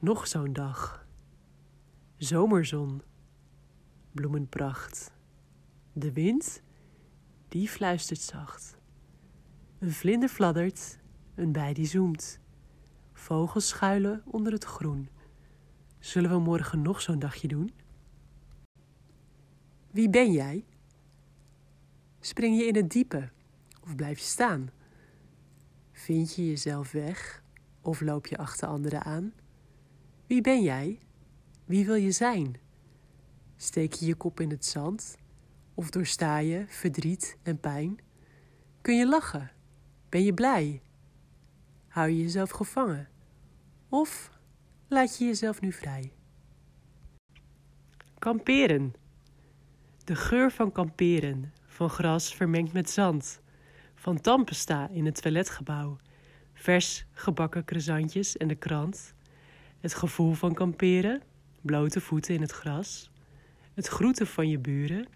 Nog zo'n dag. Zomerzon. Bloemenpracht. De wind, die fluistert zacht. Een vlinder fladdert, een bij die zoemt. Vogels schuilen onder het groen. Zullen we morgen nog zo'n dagje doen? Wie ben jij? Spring je in het diepe of blijf je staan? Vind je jezelf weg of loop je achter anderen aan? Wie ben jij? Wie wil je zijn? Steek je je kop in het zand of doorsta je verdriet en pijn? Kun je lachen? Ben je blij? Hou je jezelf gevangen? Of laat je jezelf nu vrij? Kamperen. De geur van kamperen, van gras vermengd met zand, van tandpasta in het toiletgebouw, vers gebakken croissantjes en de krant, het gevoel van kamperen, blote voeten in het gras, het groeten van je buren,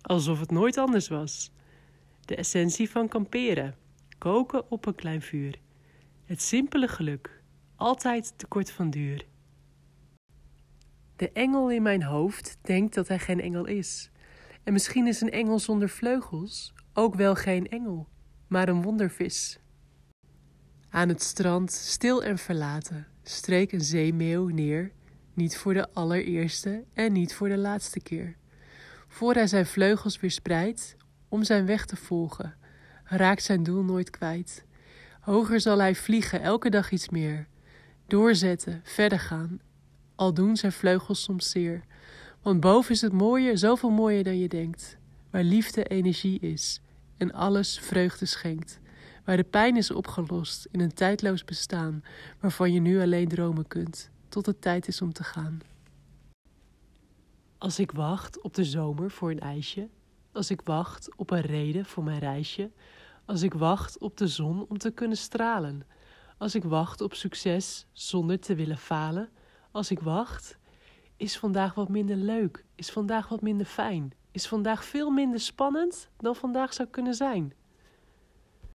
alsof het nooit anders was. De essentie van kamperen, koken op een klein vuur. Het simpele geluk, altijd te kort van duur. De engel in mijn hoofd denkt dat hij geen engel is. En misschien is een engel zonder vleugels ook wel geen engel, maar een wondervis. Aan het strand, stil en verlaten, streek een zeemeeuw neer, niet voor de allereerste en niet voor de laatste keer. Voor hij zijn vleugels weer spreidt om zijn weg te volgen, raakt zijn doel nooit kwijt. Hoger zal hij vliegen, elke dag iets meer. Doorzetten, verder gaan, al doen zijn vleugels soms zeer. Want boven is het mooie zoveel mooier dan je denkt. Waar liefde energie is en alles vreugde schenkt. Waar de pijn is opgelost in een tijdloos bestaan, waarvan je nu alleen dromen kunt, tot het tijd is om te gaan. Als ik wacht op de zomer voor een ijsje, als ik wacht op een reden voor mijn reisje, als ik wacht op de zon om te kunnen stralen, als ik wacht op succes zonder te willen falen, als ik wacht, is vandaag wat minder leuk, is vandaag wat minder fijn, is vandaag veel minder spannend dan vandaag zou kunnen zijn.